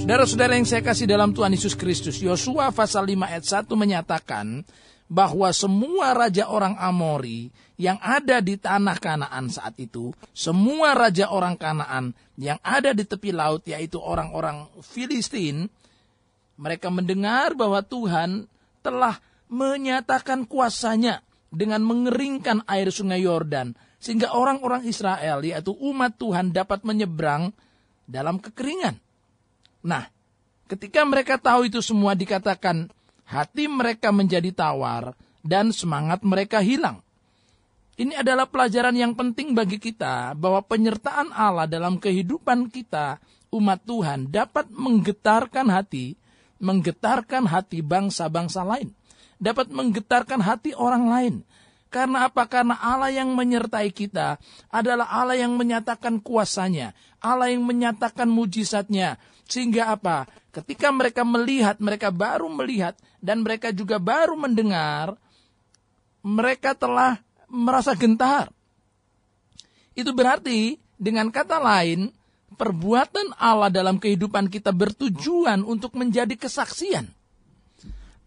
Saudara-saudara yang saya kasih dalam Tuhan Yesus Kristus, Yosua pasal 5 ayat 1 menyatakan bahwa semua raja orang Amori yang ada di tanah Kanaan saat itu, semua raja orang Kanaan yang ada di tepi laut yaitu orang-orang Filistin, mereka mendengar bahwa Tuhan telah menyatakan kuasanya dengan mengeringkan air sungai Yordan sehingga orang-orang Israel yaitu umat Tuhan dapat menyeberang dalam kekeringan. Nah, ketika mereka tahu itu semua dikatakan hati mereka menjadi tawar dan semangat mereka hilang. Ini adalah pelajaran yang penting bagi kita bahwa penyertaan Allah dalam kehidupan kita umat Tuhan dapat menggetarkan hati, menggetarkan hati bangsa-bangsa lain, dapat menggetarkan hati orang lain. Karena apa? Karena Allah yang menyertai kita adalah Allah yang menyatakan kuasanya, Allah yang menyatakan mujizatnya, sehingga apa? Ketika mereka melihat, mereka baru melihat dan mereka juga baru mendengar, mereka telah merasa gentar. Itu berarti dengan kata lain, perbuatan Allah dalam kehidupan kita bertujuan untuk menjadi kesaksian.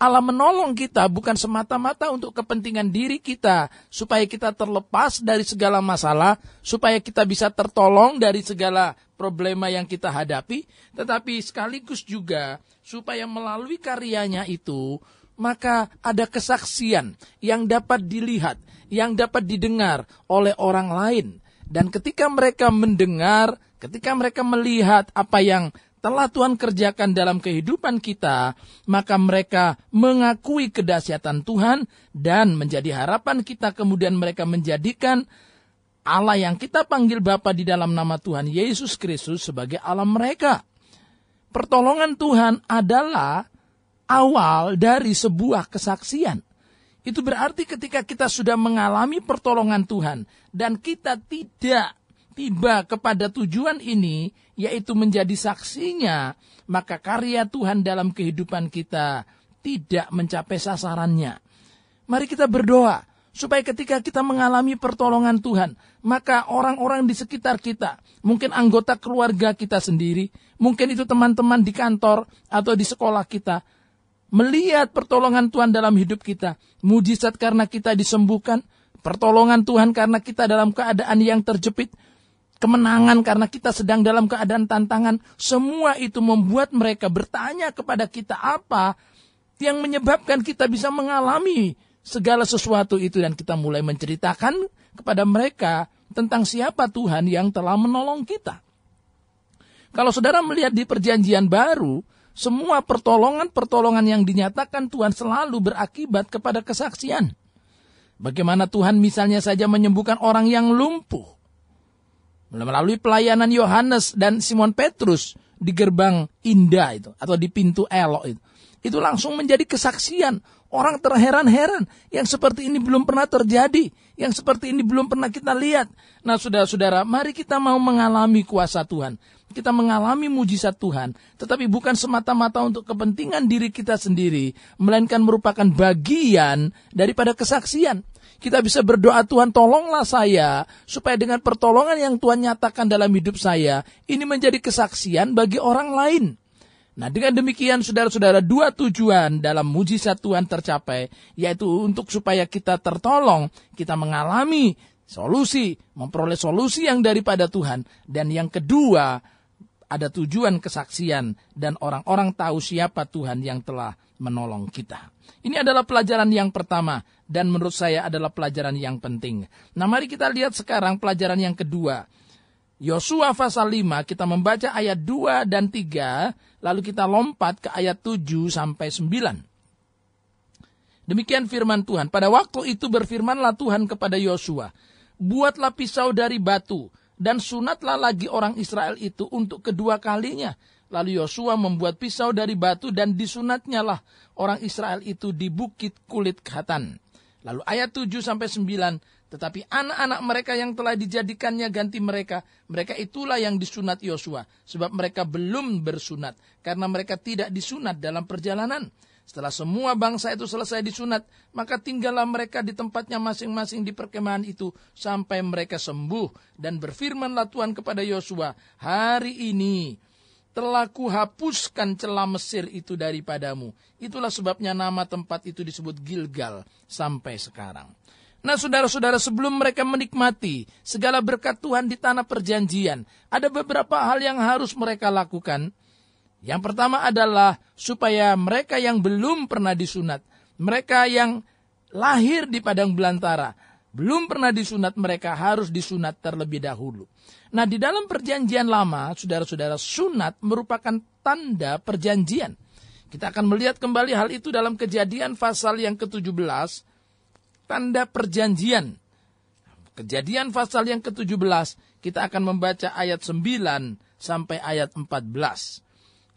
Allah menolong kita bukan semata-mata untuk kepentingan diri kita, supaya kita terlepas dari segala masalah, supaya kita bisa tertolong dari segala problema yang kita hadapi, tetapi sekaligus juga supaya melalui karyanya itu, maka ada kesaksian yang dapat dilihat, yang dapat didengar oleh orang lain. Dan ketika mereka mendengar, ketika mereka melihat apa yang telah Tuhan kerjakan dalam kehidupan kita, maka mereka mengakui kedahsyatan Tuhan dan menjadi harapan kita kemudian mereka menjadikan Allah yang kita panggil Bapa di dalam nama Tuhan Yesus Kristus sebagai Allah mereka. Pertolongan Tuhan adalah awal dari sebuah kesaksian. Itu berarti ketika kita sudah mengalami pertolongan Tuhan dan kita tidak tiba kepada tujuan ini, yaitu menjadi saksinya, maka karya Tuhan dalam kehidupan kita tidak mencapai sasarannya. Mari kita berdoa supaya ketika kita mengalami pertolongan Tuhan, maka orang-orang di sekitar kita, mungkin anggota keluarga kita sendiri, mungkin itu teman-teman di kantor atau di sekolah kita, melihat pertolongan Tuhan dalam hidup kita, mujizat karena kita disembuhkan, pertolongan Tuhan karena kita dalam keadaan yang terjepit, kemenangan karena kita sedang dalam keadaan tantangan, semua itu membuat mereka bertanya kepada kita apa yang menyebabkan kita bisa mengalami segala sesuatu itu dan kita mulai menceritakan kepada mereka tentang siapa Tuhan yang telah menolong kita. Kalau saudara melihat di perjanjian baru, semua pertolongan-pertolongan yang dinyatakan Tuhan selalu berakibat kepada kesaksian. Bagaimana Tuhan misalnya saja menyembuhkan orang yang lumpuh melalui pelayanan Yohanes dan Simon Petrus di gerbang indah itu atau di pintu elok itu. Itu langsung menjadi kesaksian. Orang terheran-heran yang seperti ini belum pernah terjadi, yang seperti ini belum pernah kita lihat. Nah, saudara-saudara, mari kita mau mengalami kuasa Tuhan. Kita mengalami mujizat Tuhan, tetapi bukan semata-mata untuk kepentingan diri kita sendiri, melainkan merupakan bagian daripada kesaksian kita bisa berdoa Tuhan tolonglah saya supaya dengan pertolongan yang Tuhan nyatakan dalam hidup saya ini menjadi kesaksian bagi orang lain. Nah dengan demikian saudara-saudara dua tujuan dalam mujizat Tuhan tercapai yaitu untuk supaya kita tertolong, kita mengalami solusi, memperoleh solusi yang daripada Tuhan dan yang kedua ada tujuan kesaksian dan orang-orang tahu siapa Tuhan yang telah menolong kita. Ini adalah pelajaran yang pertama dan menurut saya adalah pelajaran yang penting. Nah mari kita lihat sekarang pelajaran yang kedua. Yosua pasal 5 kita membaca ayat 2 dan 3 lalu kita lompat ke ayat 7 sampai 9. Demikian firman Tuhan. Pada waktu itu berfirmanlah Tuhan kepada Yosua, "Buatlah pisau dari batu dan sunatlah lagi orang Israel itu untuk kedua kalinya Lalu Yosua membuat pisau dari batu dan disunatnya lah orang Israel itu di bukit kulit khatan. Lalu ayat 7 sampai 9, tetapi anak-anak mereka yang telah dijadikannya ganti mereka, mereka itulah yang disunat Yosua, sebab mereka belum bersunat karena mereka tidak disunat dalam perjalanan. Setelah semua bangsa itu selesai disunat, maka tinggallah mereka di tempatnya masing-masing di perkemahan itu sampai mereka sembuh dan berfirmanlah Tuhan kepada Yosua, "Hari ini telah kuhapuskan celah Mesir itu daripadamu. Itulah sebabnya nama tempat itu disebut Gilgal sampai sekarang. Nah saudara-saudara sebelum mereka menikmati segala berkat Tuhan di tanah perjanjian, ada beberapa hal yang harus mereka lakukan. Yang pertama adalah supaya mereka yang belum pernah disunat, mereka yang lahir di padang belantara, belum pernah disunat mereka harus disunat terlebih dahulu. Nah di dalam perjanjian lama, saudara-saudara, sunat merupakan tanda perjanjian. Kita akan melihat kembali hal itu dalam kejadian pasal yang ke-17, tanda perjanjian. Kejadian pasal yang ke-17, kita akan membaca ayat 9 sampai ayat 14.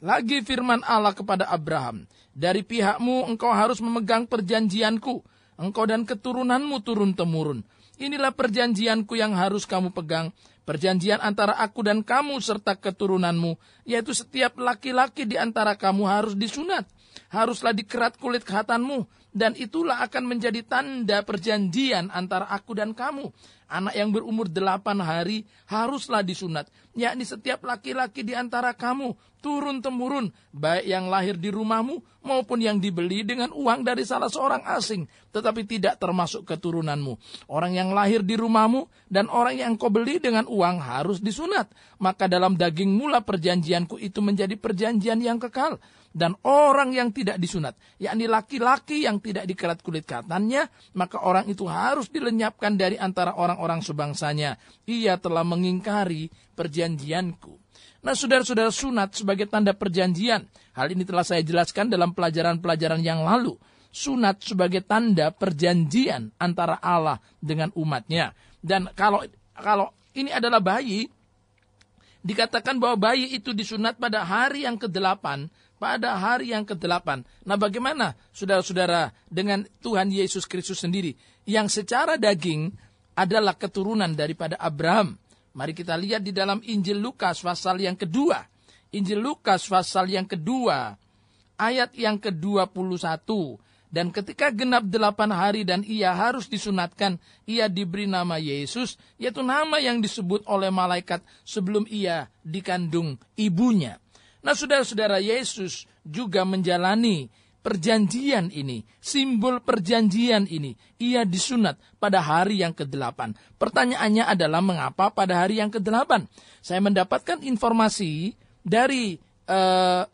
Lagi firman Allah kepada Abraham, dari pihakmu engkau harus memegang perjanjianku, engkau dan keturunanmu turun-temurun. Inilah perjanjianku yang harus kamu pegang, perjanjian antara aku dan kamu serta keturunanmu, yaitu setiap laki-laki di antara kamu harus disunat. Haruslah dikerat kulit khatanmu, dan itulah akan menjadi tanda perjanjian antara aku dan kamu. Anak yang berumur delapan hari haruslah disunat, yakni setiap laki-laki di antara kamu turun-temurun, baik yang lahir di rumahmu maupun yang dibeli dengan uang dari salah seorang asing, tetapi tidak termasuk keturunanmu. Orang yang lahir di rumahmu dan orang yang kau beli dengan uang harus disunat. Maka dalam daging mula perjanjianku itu menjadi perjanjian yang kekal dan orang yang tidak disunat, yakni laki-laki yang tidak dikerat kulit katannya, maka orang itu harus dilenyapkan dari antara orang-orang sebangsanya. Ia telah mengingkari perjanjianku. Nah, saudara-saudara sunat sebagai tanda perjanjian. Hal ini telah saya jelaskan dalam pelajaran-pelajaran yang lalu. Sunat sebagai tanda perjanjian antara Allah dengan umatnya. Dan kalau kalau ini adalah bayi, dikatakan bahwa bayi itu disunat pada hari yang ke-8 pada hari yang ke-8. Nah bagaimana saudara-saudara dengan Tuhan Yesus Kristus sendiri yang secara daging adalah keturunan daripada Abraham. Mari kita lihat di dalam Injil Lukas pasal yang kedua. Injil Lukas pasal yang kedua, ayat yang ke-21. Dan ketika genap delapan hari dan ia harus disunatkan, ia diberi nama Yesus, yaitu nama yang disebut oleh malaikat sebelum ia dikandung ibunya. Nah saudara-saudara Yesus juga menjalani perjanjian ini, simbol perjanjian ini. Ia disunat pada hari yang ke-8. Pertanyaannya adalah mengapa pada hari yang ke-8? Saya mendapatkan informasi dari eh,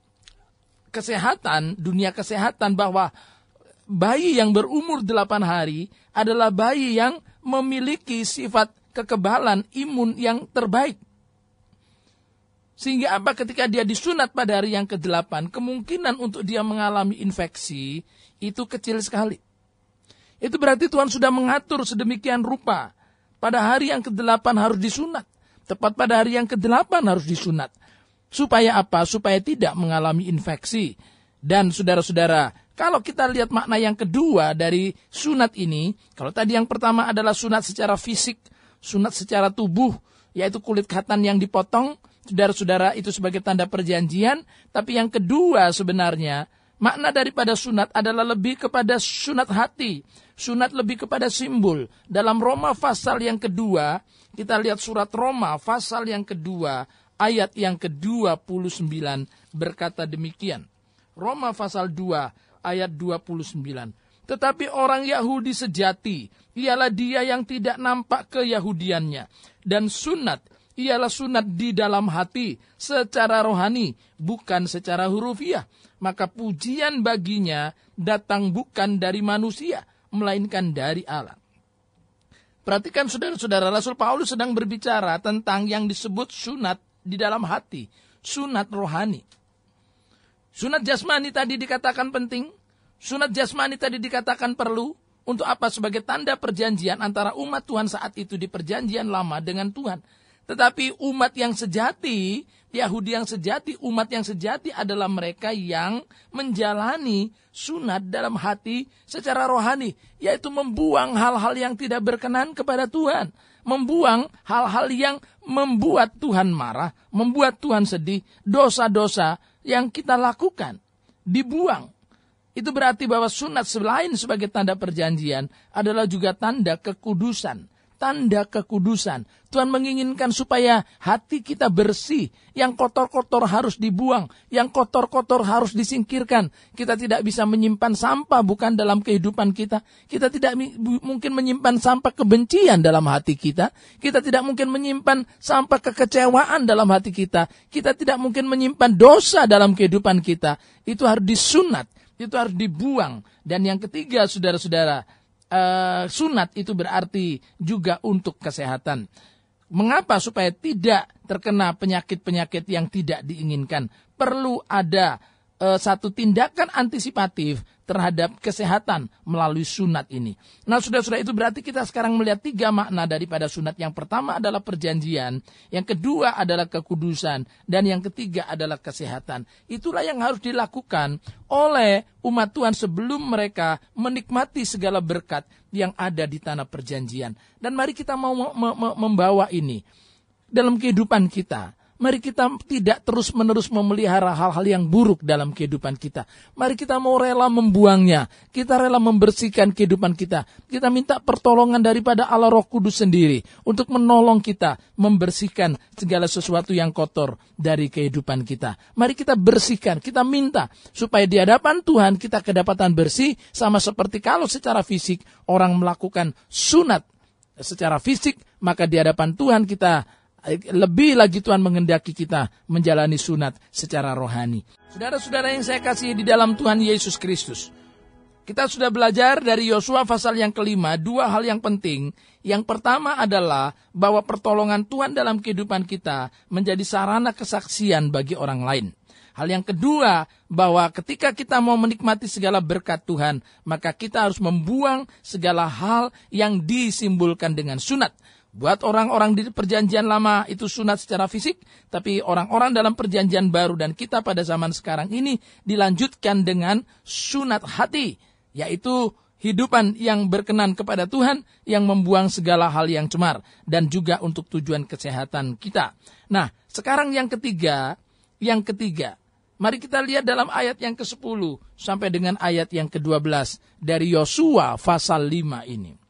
kesehatan, dunia kesehatan bahwa bayi yang berumur 8 hari adalah bayi yang memiliki sifat kekebalan imun yang terbaik. Sehingga apa ketika dia disunat pada hari yang ke-8, kemungkinan untuk dia mengalami infeksi itu kecil sekali. Itu berarti Tuhan sudah mengatur sedemikian rupa. Pada hari yang ke-8 harus disunat. Tepat pada hari yang ke-8 harus disunat. Supaya apa? Supaya tidak mengalami infeksi. Dan saudara-saudara, kalau kita lihat makna yang kedua dari sunat ini, kalau tadi yang pertama adalah sunat secara fisik, sunat secara tubuh, yaitu kulit khatan yang dipotong, saudara-saudara itu sebagai tanda perjanjian, tapi yang kedua sebenarnya makna daripada sunat adalah lebih kepada sunat hati, sunat lebih kepada simbol. Dalam Roma pasal yang kedua, kita lihat surat Roma pasal yang kedua, ayat yang ke-29 berkata demikian. Roma pasal 2 ayat 29. Tetapi orang Yahudi sejati, ialah dia yang tidak nampak keyahudiannya. Dan sunat ialah sunat di dalam hati secara rohani, bukan secara hurufiah. Maka pujian baginya datang bukan dari manusia, melainkan dari Allah. Perhatikan saudara-saudara, Rasul Paulus sedang berbicara tentang yang disebut sunat di dalam hati, sunat rohani. Sunat jasmani tadi dikatakan penting, sunat jasmani tadi dikatakan perlu, untuk apa? Sebagai tanda perjanjian antara umat Tuhan saat itu di perjanjian lama dengan Tuhan tetapi umat yang sejati, Yahudi yang sejati, umat yang sejati adalah mereka yang menjalani sunat dalam hati secara rohani, yaitu membuang hal-hal yang tidak berkenan kepada Tuhan, membuang hal-hal yang membuat Tuhan marah, membuat Tuhan sedih, dosa-dosa yang kita lakukan. Dibuang. Itu berarti bahwa sunat selain sebagai tanda perjanjian adalah juga tanda kekudusan, tanda kekudusan. Tuhan menginginkan supaya hati kita bersih. Yang kotor-kotor harus dibuang. Yang kotor-kotor harus disingkirkan. Kita tidak bisa menyimpan sampah bukan dalam kehidupan kita. Kita tidak mungkin menyimpan sampah kebencian dalam hati kita. Kita tidak mungkin menyimpan sampah kekecewaan dalam hati kita. Kita tidak mungkin menyimpan dosa dalam kehidupan kita. Itu harus disunat. Itu harus dibuang. Dan yang ketiga, saudara-saudara, uh, sunat itu berarti juga untuk kesehatan. Mengapa supaya tidak terkena penyakit-penyakit yang tidak diinginkan? Perlu ada uh, satu tindakan antisipatif terhadap kesehatan melalui sunat ini. Nah, sudah-sudah itu berarti kita sekarang melihat tiga makna daripada sunat. Yang pertama adalah perjanjian, yang kedua adalah kekudusan, dan yang ketiga adalah kesehatan. Itulah yang harus dilakukan oleh umat Tuhan sebelum mereka menikmati segala berkat yang ada di tanah perjanjian. Dan mari kita mau membawa ini dalam kehidupan kita Mari kita tidak terus-menerus memelihara hal-hal yang buruk dalam kehidupan kita. Mari kita mau rela membuangnya. Kita rela membersihkan kehidupan kita. Kita minta pertolongan daripada Allah Roh Kudus sendiri untuk menolong kita membersihkan segala sesuatu yang kotor dari kehidupan kita. Mari kita bersihkan, kita minta supaya di hadapan Tuhan kita kedapatan bersih sama seperti kalau secara fisik orang melakukan sunat secara fisik, maka di hadapan Tuhan kita lebih lagi Tuhan mengendaki kita menjalani sunat secara rohani. Saudara-saudara yang saya kasih di dalam Tuhan Yesus Kristus. Kita sudah belajar dari Yosua pasal yang kelima, dua hal yang penting. Yang pertama adalah bahwa pertolongan Tuhan dalam kehidupan kita menjadi sarana kesaksian bagi orang lain. Hal yang kedua, bahwa ketika kita mau menikmati segala berkat Tuhan, maka kita harus membuang segala hal yang disimbolkan dengan sunat. Buat orang-orang di perjanjian lama itu sunat secara fisik, tapi orang-orang dalam perjanjian baru dan kita pada zaman sekarang ini dilanjutkan dengan sunat hati, yaitu hidupan yang berkenan kepada Tuhan yang membuang segala hal yang cemar dan juga untuk tujuan kesehatan kita. Nah, sekarang yang ketiga, yang ketiga, mari kita lihat dalam ayat yang ke-10 sampai dengan ayat yang ke-12 dari Yosua pasal 5 ini.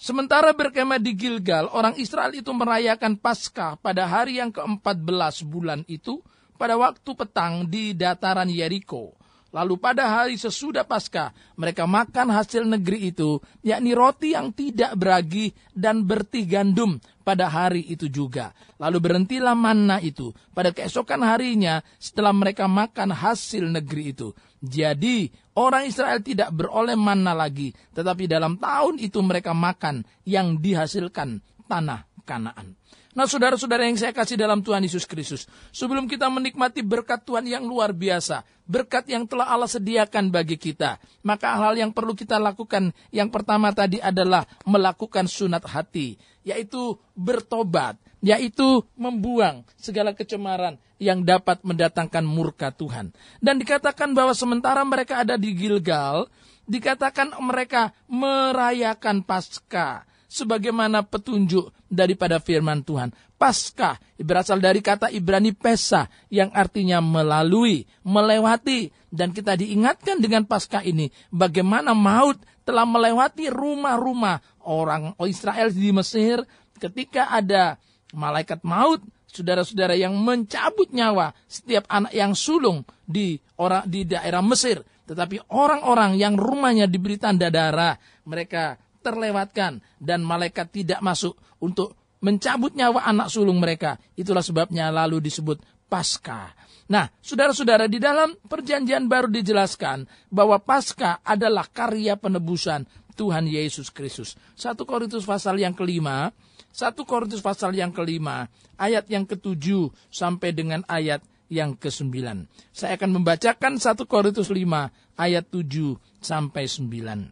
Sementara berkemah di Gilgal, orang Israel itu merayakan Paskah pada hari yang ke-14 bulan itu, pada waktu petang di dataran Yeriko. Lalu pada hari sesudah Paskah, mereka makan hasil negeri itu, yakni roti yang tidak beragi dan berti gandum pada hari itu juga. Lalu berhentilah manna itu pada keesokan harinya setelah mereka makan hasil negeri itu. Jadi orang Israel tidak beroleh mana lagi, tetapi dalam tahun itu mereka makan yang dihasilkan tanah Kanaan. Nah saudara-saudara yang saya kasih dalam Tuhan Yesus Kristus. Sebelum kita menikmati berkat Tuhan yang luar biasa. Berkat yang telah Allah sediakan bagi kita. Maka hal yang perlu kita lakukan. Yang pertama tadi adalah melakukan sunat hati. Yaitu bertobat. Yaitu membuang segala kecemaran yang dapat mendatangkan murka Tuhan. Dan dikatakan bahwa sementara mereka ada di Gilgal. Dikatakan mereka merayakan Paskah sebagaimana petunjuk daripada firman Tuhan. Paskah berasal dari kata Ibrani pesa yang artinya melalui, melewati. Dan kita diingatkan dengan Paskah ini bagaimana maut telah melewati rumah-rumah orang Israel di Mesir ketika ada malaikat maut saudara-saudara yang mencabut nyawa setiap anak yang sulung di orang di daerah Mesir tetapi orang-orang yang rumahnya diberi tanda darah mereka terlewatkan dan malaikat tidak masuk untuk mencabut nyawa anak sulung mereka. Itulah sebabnya lalu disebut pasca. Nah, saudara-saudara, di dalam perjanjian baru dijelaskan bahwa pasca adalah karya penebusan Tuhan Yesus Kristus. Satu Korintus pasal yang kelima, satu Korintus pasal yang kelima, ayat yang ketujuh sampai dengan ayat yang kesembilan. Saya akan membacakan satu Korintus lima ayat tujuh sampai sembilan.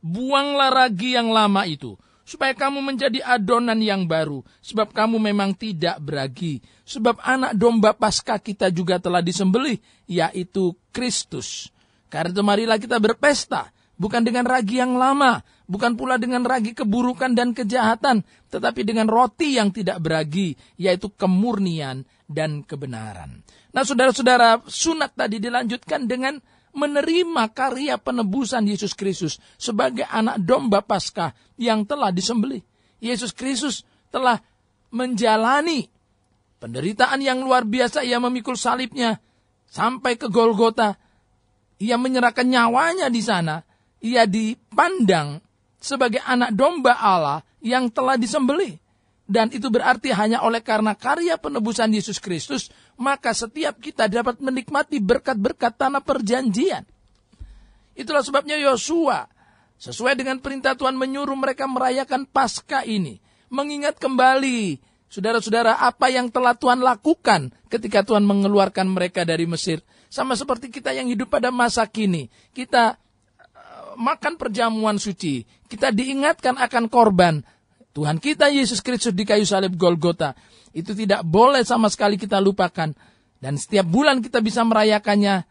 Buanglah ragi yang lama itu, supaya kamu menjadi adonan yang baru, sebab kamu memang tidak beragi. Sebab anak domba pasca kita juga telah disembelih, yaitu Kristus. Karena itu marilah kita berpesta, bukan dengan ragi yang lama, bukan pula dengan ragi keburukan dan kejahatan, tetapi dengan roti yang tidak beragi, yaitu kemurnian dan kebenaran. Nah saudara-saudara, sunat tadi dilanjutkan dengan menerima karya penebusan Yesus Kristus sebagai anak domba Paskah yang telah disembelih. Yesus Kristus telah menjalani penderitaan yang luar biasa. Ia memikul salibnya sampai ke Golgota. Ia menyerahkan nyawanya di sana. Ia dipandang sebagai anak domba Allah yang telah disembelih. Dan itu berarti hanya oleh karena karya penebusan Yesus Kristus, maka setiap kita dapat menikmati berkat-berkat tanah perjanjian. Itulah sebabnya Yosua, sesuai dengan perintah Tuhan menyuruh mereka merayakan Paskah ini. Mengingat kembali, saudara-saudara, apa yang telah Tuhan lakukan ketika Tuhan mengeluarkan mereka dari Mesir. Sama seperti kita yang hidup pada masa kini. Kita makan perjamuan suci. Kita diingatkan akan korban Tuhan kita Yesus Kristus di kayu salib Golgota. Itu tidak boleh sama sekali kita lupakan. Dan setiap bulan kita bisa merayakannya.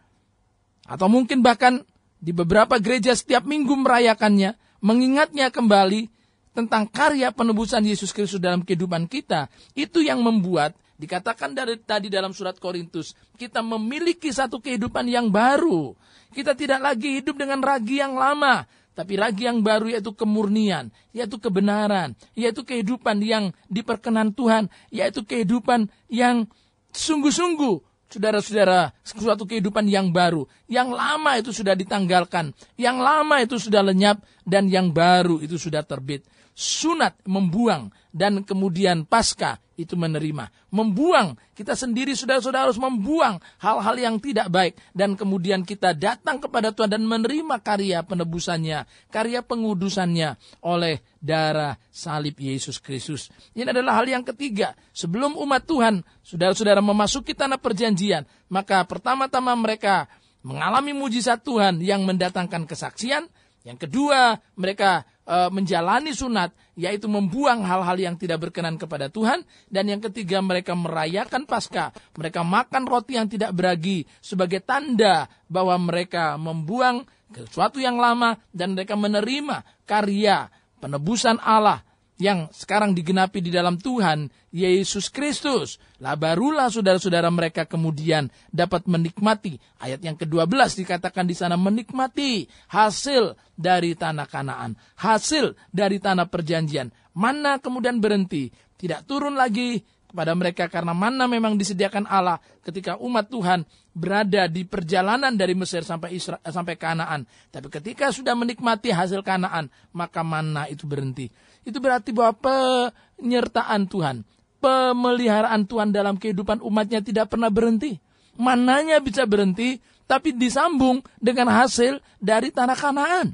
Atau mungkin bahkan di beberapa gereja setiap minggu merayakannya. Mengingatnya kembali tentang karya penebusan Yesus Kristus dalam kehidupan kita. Itu yang membuat dikatakan dari tadi dalam surat Korintus. Kita memiliki satu kehidupan yang baru. Kita tidak lagi hidup dengan ragi yang lama tapi lagi yang baru yaitu kemurnian, yaitu kebenaran, yaitu kehidupan yang diperkenan Tuhan, yaitu kehidupan yang sungguh-sungguh saudara-saudara, suatu kehidupan yang baru. Yang lama itu sudah ditanggalkan, yang lama itu sudah lenyap, dan yang baru itu sudah terbit. Sunat membuang, dan kemudian pasca itu menerima. Membuang, kita sendiri saudara-saudara harus membuang hal-hal yang tidak baik. Dan kemudian kita datang kepada Tuhan dan menerima karya penebusannya, karya pengudusannya oleh darah salib Yesus Kristus. Ini adalah hal yang ketiga. Sebelum umat Tuhan, saudara-saudara memasuki tanah perjanjian, maka pertama-tama mereka mengalami mujizat Tuhan yang mendatangkan kesaksian. Yang kedua, mereka e, menjalani sunat, yaitu membuang hal-hal yang tidak berkenan kepada Tuhan. Dan yang ketiga, mereka merayakan Paskah. Mereka makan roti yang tidak beragi sebagai tanda bahwa mereka membuang sesuatu yang lama dan mereka menerima karya penebusan Allah yang sekarang digenapi di dalam Tuhan Yesus Kristus. Lah barulah saudara-saudara mereka kemudian dapat menikmati. Ayat yang ke-12 dikatakan di sana menikmati hasil dari tanah Kanaan, hasil dari tanah perjanjian. Mana kemudian berhenti, tidak turun lagi kepada mereka karena mana memang disediakan Allah ketika umat Tuhan berada di perjalanan dari Mesir sampai Isra, sampai Kanaan. Tapi ketika sudah menikmati hasil Kanaan, maka mana itu berhenti itu berarti bahwa penyertaan Tuhan, pemeliharaan Tuhan dalam kehidupan umatnya tidak pernah berhenti. Mananya bisa berhenti, tapi disambung dengan hasil dari tanah kanaan.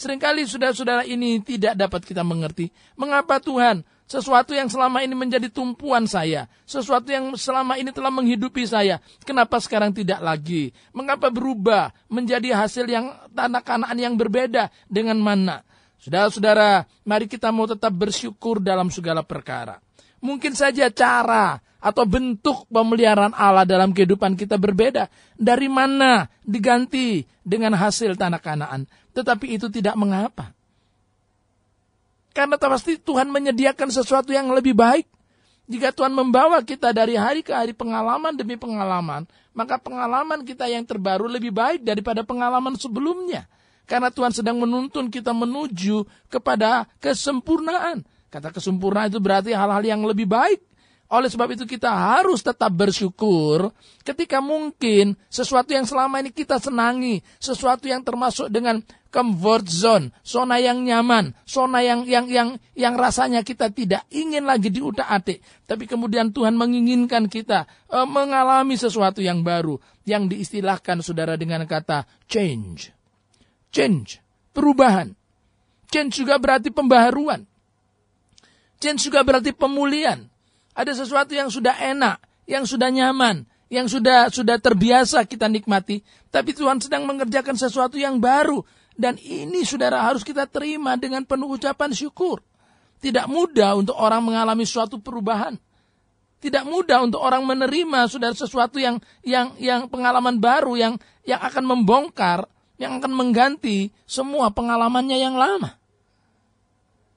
Seringkali saudara-saudara ini tidak dapat kita mengerti. Mengapa Tuhan sesuatu yang selama ini menjadi tumpuan saya, sesuatu yang selama ini telah menghidupi saya, kenapa sekarang tidak lagi? Mengapa berubah menjadi hasil yang tanah kanaan yang berbeda dengan mana? Saudara-saudara, mari kita mau tetap bersyukur dalam segala perkara. Mungkin saja cara atau bentuk pemeliharaan Allah dalam kehidupan kita berbeda. Dari mana diganti dengan hasil tanah kanaan. Tetapi itu tidak mengapa. Karena pasti Tuhan menyediakan sesuatu yang lebih baik. Jika Tuhan membawa kita dari hari ke hari pengalaman demi pengalaman, maka pengalaman kita yang terbaru lebih baik daripada pengalaman sebelumnya. Karena Tuhan sedang menuntun kita menuju kepada kesempurnaan. Kata kesempurnaan itu berarti hal-hal yang lebih baik. Oleh sebab itu kita harus tetap bersyukur ketika mungkin sesuatu yang selama ini kita senangi, sesuatu yang termasuk dengan comfort zone, zona yang nyaman, zona yang yang yang yang rasanya kita tidak ingin lagi diutak-atik, tapi kemudian Tuhan menginginkan kita uh, mengalami sesuatu yang baru yang diistilahkan saudara dengan kata change change, perubahan. Change juga berarti pembaharuan. Change juga berarti pemulihan. Ada sesuatu yang sudah enak, yang sudah nyaman, yang sudah sudah terbiasa kita nikmati, tapi Tuhan sedang mengerjakan sesuatu yang baru dan ini saudara harus kita terima dengan penuh ucapan syukur. Tidak mudah untuk orang mengalami suatu perubahan. Tidak mudah untuk orang menerima saudara sesuatu yang yang yang pengalaman baru yang yang akan membongkar yang akan mengganti semua pengalamannya yang lama.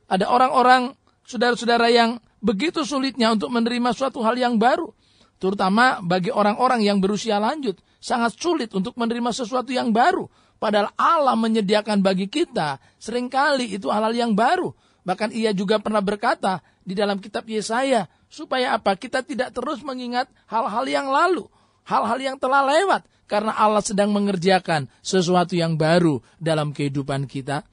Ada orang-orang, saudara-saudara yang begitu sulitnya untuk menerima suatu hal yang baru. terutama bagi orang-orang yang berusia lanjut, sangat sulit untuk menerima sesuatu yang baru. Padahal Allah menyediakan bagi kita sering kali itu hal-hal yang baru. Bahkan ia juga pernah berkata di dalam kitab Yesaya, supaya apa? Kita tidak terus mengingat hal-hal yang lalu, hal-hal yang telah lewat. Karena Allah sedang mengerjakan sesuatu yang baru dalam kehidupan kita.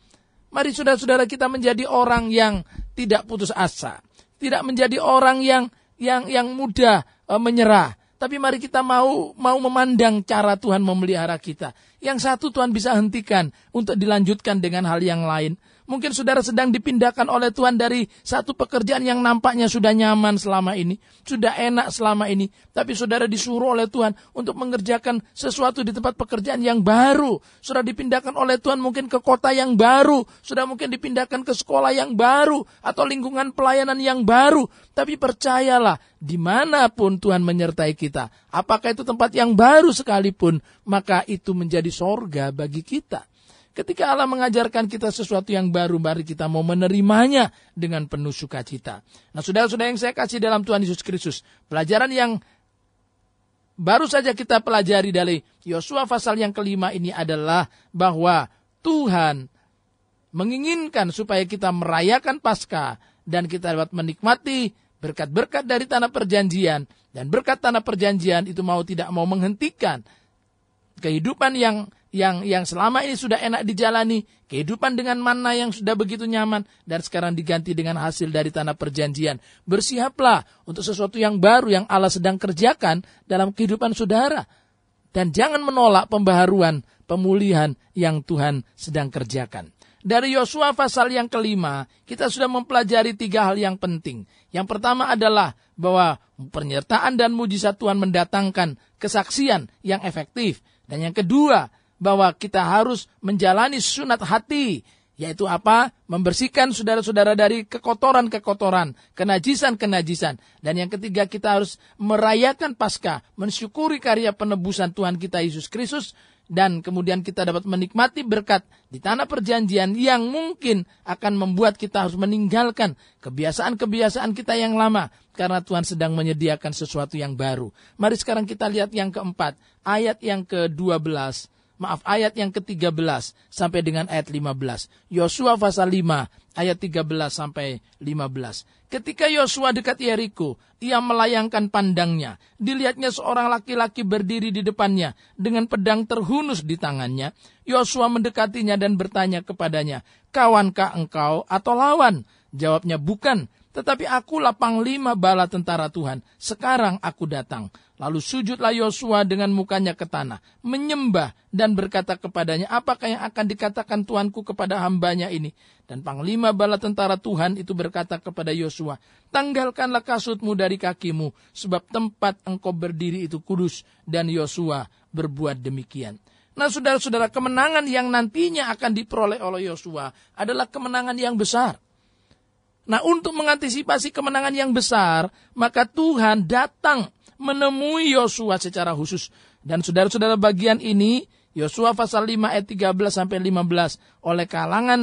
Mari saudara-saudara kita menjadi orang yang tidak putus asa. Tidak menjadi orang yang yang yang mudah e, menyerah. Tapi mari kita mau mau memandang cara Tuhan memelihara kita. Yang satu Tuhan bisa hentikan untuk dilanjutkan dengan hal yang lain. Mungkin saudara sedang dipindahkan oleh Tuhan dari satu pekerjaan yang nampaknya sudah nyaman selama ini, sudah enak selama ini, tapi saudara disuruh oleh Tuhan untuk mengerjakan sesuatu di tempat pekerjaan yang baru. Sudah dipindahkan oleh Tuhan mungkin ke kota yang baru, sudah mungkin dipindahkan ke sekolah yang baru atau lingkungan pelayanan yang baru. Tapi percayalah, di mana pun Tuhan menyertai kita, apakah itu tempat yang baru sekalipun, maka itu menjadi sorga bagi kita. Ketika Allah mengajarkan kita sesuatu yang baru, mari kita mau menerimanya dengan penuh sukacita. Nah, saudara-saudara yang saya kasih dalam Tuhan Yesus Kristus, pelajaran yang baru saja kita pelajari dari Yosua pasal yang kelima ini adalah bahwa Tuhan menginginkan supaya kita merayakan Paskah dan kita dapat menikmati berkat-berkat dari tanah perjanjian dan berkat tanah perjanjian itu mau tidak mau menghentikan kehidupan yang yang yang selama ini sudah enak dijalani, kehidupan dengan mana yang sudah begitu nyaman dan sekarang diganti dengan hasil dari tanah perjanjian. Bersiaplah untuk sesuatu yang baru yang Allah sedang kerjakan dalam kehidupan saudara. Dan jangan menolak pembaharuan, pemulihan yang Tuhan sedang kerjakan. Dari Yosua pasal yang kelima, kita sudah mempelajari tiga hal yang penting. Yang pertama adalah bahwa penyertaan dan mujizat Tuhan mendatangkan kesaksian yang efektif. Dan yang kedua, bahwa kita harus menjalani sunat hati, yaitu apa? Membersihkan saudara-saudara dari kekotoran-kekotoran, kenajisan-kenajisan. Dan yang ketiga kita harus merayakan Paskah, mensyukuri karya penebusan Tuhan kita Yesus Kristus dan kemudian kita dapat menikmati berkat di tanah perjanjian yang mungkin akan membuat kita harus meninggalkan kebiasaan-kebiasaan kita yang lama karena Tuhan sedang menyediakan sesuatu yang baru. Mari sekarang kita lihat yang keempat, ayat yang ke-12 maaf ayat yang ke-13 sampai dengan ayat 15. Yosua pasal 5 ayat 13 sampai 15. Ketika Yosua dekat Yeriko, ia melayangkan pandangnya. Dilihatnya seorang laki-laki berdiri di depannya dengan pedang terhunus di tangannya. Yosua mendekatinya dan bertanya kepadanya, "Kawankah engkau atau lawan?" Jawabnya, "Bukan, tetapi akulah panglima bala tentara Tuhan. Sekarang aku datang. Lalu sujudlah Yosua dengan mukanya ke tanah, menyembah dan berkata kepadanya, apakah yang akan dikatakan Tuanku kepada hambanya ini? Dan panglima bala tentara Tuhan itu berkata kepada Yosua, tanggalkanlah kasutmu dari kakimu, sebab tempat engkau berdiri itu kudus. Dan Yosua berbuat demikian. Nah saudara-saudara, kemenangan yang nantinya akan diperoleh oleh Yosua adalah kemenangan yang besar. Nah untuk mengantisipasi kemenangan yang besar, maka Tuhan datang menemui Yosua secara khusus. Dan saudara-saudara bagian ini, Yosua pasal 5 ayat 13 sampai 15 oleh kalangan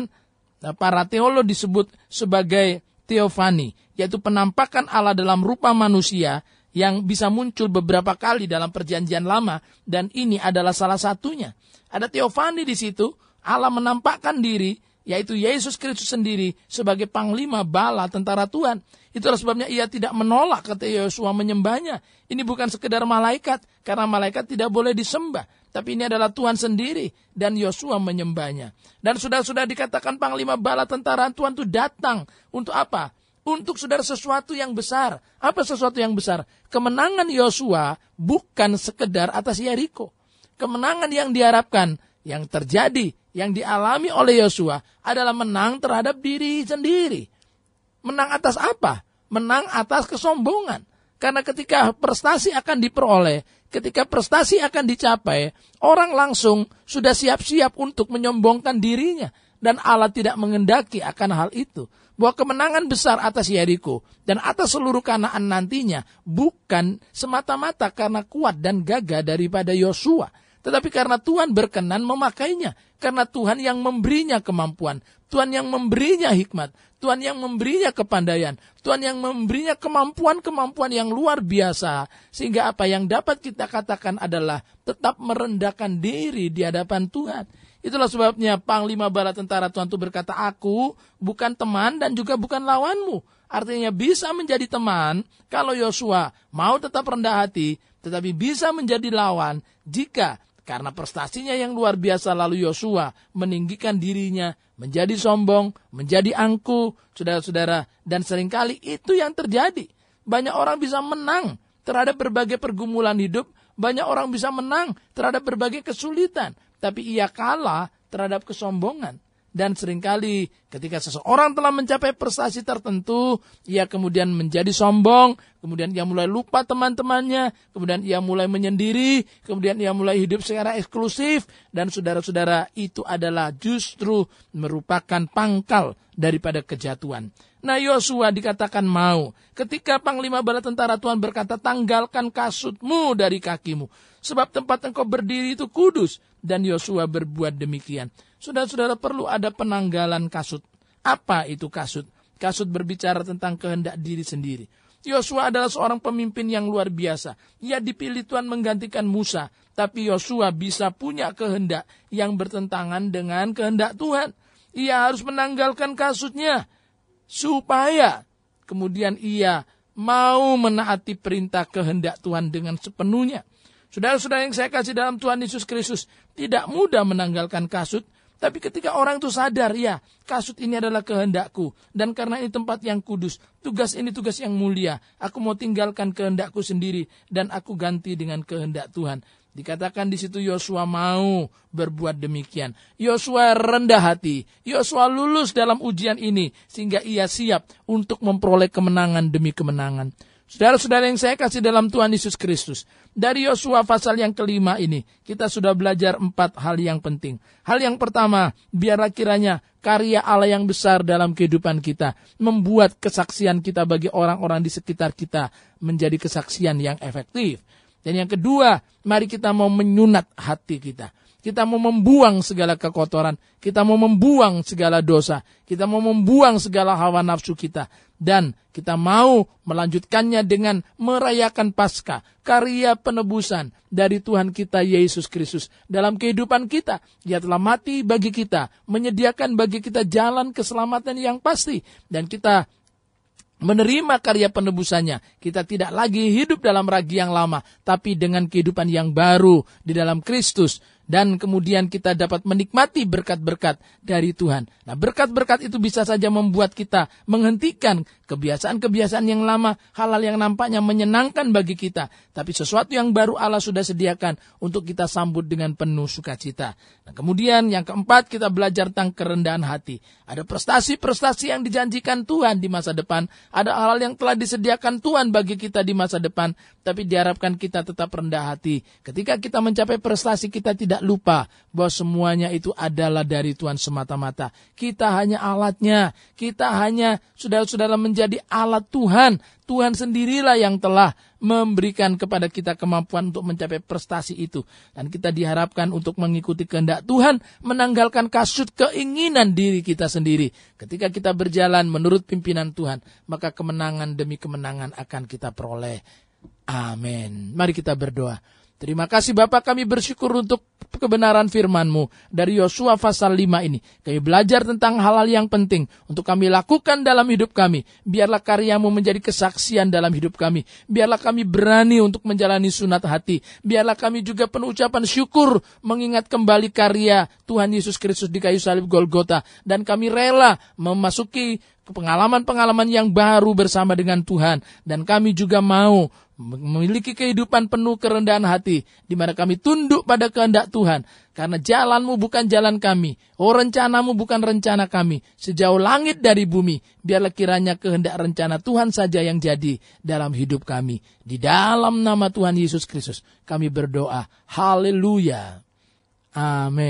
eh, para teolog disebut sebagai teofani, yaitu penampakan Allah dalam rupa manusia yang bisa muncul beberapa kali dalam perjanjian lama dan ini adalah salah satunya. Ada teofani di situ, Allah menampakkan diri yaitu Yesus Kristus sendiri sebagai panglima bala tentara Tuhan. Itulah sebabnya ia tidak menolak kata Yosua menyembahnya. Ini bukan sekedar malaikat, karena malaikat tidak boleh disembah. Tapi ini adalah Tuhan sendiri dan Yosua menyembahnya. Dan sudah-sudah dikatakan panglima bala tentara Tuhan itu datang. Untuk apa? Untuk saudara sesuatu yang besar. Apa sesuatu yang besar? Kemenangan Yosua bukan sekedar atas Yeriko. Kemenangan yang diharapkan, yang terjadi yang dialami oleh Yosua adalah menang terhadap diri sendiri. Menang atas apa? Menang atas kesombongan. Karena ketika prestasi akan diperoleh, ketika prestasi akan dicapai, orang langsung sudah siap-siap untuk menyombongkan dirinya. Dan Allah tidak mengendaki akan hal itu. Bahwa kemenangan besar atas Yeriko dan atas seluruh kanaan nantinya bukan semata-mata karena kuat dan gagah daripada Yosua tetapi karena Tuhan berkenan memakainya, karena Tuhan yang memberinya kemampuan, Tuhan yang memberinya hikmat, Tuhan yang memberinya kepandaian, Tuhan yang memberinya kemampuan-kemampuan yang luar biasa, sehingga apa yang dapat kita katakan adalah tetap merendahkan diri di hadapan Tuhan. Itulah sebabnya Panglima Bala Tentara Tuhan itu berkata, Aku bukan teman dan juga bukan lawanmu. Artinya bisa menjadi teman kalau Yosua mau tetap rendah hati, tetapi bisa menjadi lawan jika karena prestasinya yang luar biasa lalu Yosua meninggikan dirinya, menjadi sombong, menjadi angku, saudara-saudara. Dan sering kali itu yang terjadi. Banyak orang bisa menang terhadap berbagai pergumulan hidup, banyak orang bisa menang terhadap berbagai kesulitan, tapi ia kalah terhadap kesombongan. Dan sering kali ketika seseorang telah mencapai prestasi tertentu, ia kemudian menjadi sombong, kemudian ia mulai lupa teman-temannya, kemudian ia mulai menyendiri, kemudian ia mulai hidup secara eksklusif, dan saudara-saudara itu adalah justru merupakan pangkal daripada kejatuhan. Nah Yosua dikatakan mau. Ketika Panglima Bala Tentara Tuhan berkata, tanggalkan kasutmu dari kakimu. Sebab tempat engkau berdiri itu kudus. Dan Yosua berbuat demikian. Saudara-saudara perlu ada penanggalan kasut. Apa itu kasut? Kasut berbicara tentang kehendak diri sendiri. Yosua adalah seorang pemimpin yang luar biasa. Ia dipilih Tuhan menggantikan Musa. Tapi Yosua bisa punya kehendak yang bertentangan dengan kehendak Tuhan. Ia harus menanggalkan kasutnya. Supaya kemudian ia mau menaati perintah kehendak Tuhan dengan sepenuhnya. Saudara-saudara yang saya kasih dalam Tuhan Yesus Kristus, tidak mudah menanggalkan kasut, tapi ketika orang itu sadar, ya, kasut ini adalah kehendakku. Dan karena ini tempat yang kudus, tugas ini tugas yang mulia. Aku mau tinggalkan kehendakku sendiri dan aku ganti dengan kehendak Tuhan. Dikatakan di situ Yosua mau berbuat demikian. Yosua rendah hati. Yosua lulus dalam ujian ini sehingga ia siap untuk memperoleh kemenangan demi kemenangan. Saudara-saudara yang saya kasih dalam Tuhan Yesus Kristus. Dari Yosua pasal yang kelima ini, kita sudah belajar empat hal yang penting. Hal yang pertama, biarlah kiranya karya Allah yang besar dalam kehidupan kita. Membuat kesaksian kita bagi orang-orang di sekitar kita menjadi kesaksian yang efektif. Dan yang kedua, mari kita mau menyunat hati kita. Kita mau membuang segala kekotoran. Kita mau membuang segala dosa. Kita mau membuang segala hawa nafsu kita. Dan kita mau melanjutkannya dengan merayakan Paskah, karya penebusan dari Tuhan kita Yesus Kristus dalam kehidupan kita. Dia telah mati bagi kita, menyediakan bagi kita jalan keselamatan yang pasti. Dan kita menerima karya penebusannya. Kita tidak lagi hidup dalam ragi yang lama, tapi dengan kehidupan yang baru di dalam Kristus dan kemudian kita dapat menikmati berkat-berkat dari Tuhan. Nah, berkat-berkat itu bisa saja membuat kita menghentikan kebiasaan-kebiasaan yang lama, hal-hal yang nampaknya menyenangkan bagi kita, tapi sesuatu yang baru Allah sudah sediakan untuk kita sambut dengan penuh sukacita. Nah, kemudian yang keempat kita belajar tentang kerendahan hati. Ada prestasi-prestasi yang dijanjikan Tuhan di masa depan, ada hal-hal yang telah disediakan Tuhan bagi kita di masa depan, tapi diharapkan kita tetap rendah hati. Ketika kita mencapai prestasi kita tidak tidak lupa bahwa semuanya itu adalah dari Tuhan semata-mata. Kita hanya alatnya. Kita hanya saudara-saudara menjadi alat Tuhan. Tuhan sendirilah yang telah memberikan kepada kita kemampuan untuk mencapai prestasi itu. Dan kita diharapkan untuk mengikuti kehendak Tuhan, menanggalkan kasut keinginan diri kita sendiri. Ketika kita berjalan menurut pimpinan Tuhan, maka kemenangan demi kemenangan akan kita peroleh. Amin. Mari kita berdoa. Terima kasih Bapak kami bersyukur untuk kebenaran firman-Mu dari Yosua pasal 5 ini. Kami belajar tentang hal-hal yang penting untuk kami lakukan dalam hidup kami. Biarlah karyamu menjadi kesaksian dalam hidup kami. Biarlah kami berani untuk menjalani sunat hati. Biarlah kami juga penuh ucapan syukur mengingat kembali karya Tuhan Yesus Kristus di kayu salib Golgota. Dan kami rela memasuki pengalaman-pengalaman yang baru bersama dengan Tuhan. Dan kami juga mau memiliki kehidupan penuh kerendahan hati, di mana kami tunduk pada kehendak Tuhan, karena jalanmu bukan jalan kami, oh rencanamu bukan rencana kami, sejauh langit dari bumi, biarlah kiranya kehendak rencana Tuhan saja yang jadi dalam hidup kami. Di dalam nama Tuhan Yesus Kristus, kami berdoa, haleluya, amin.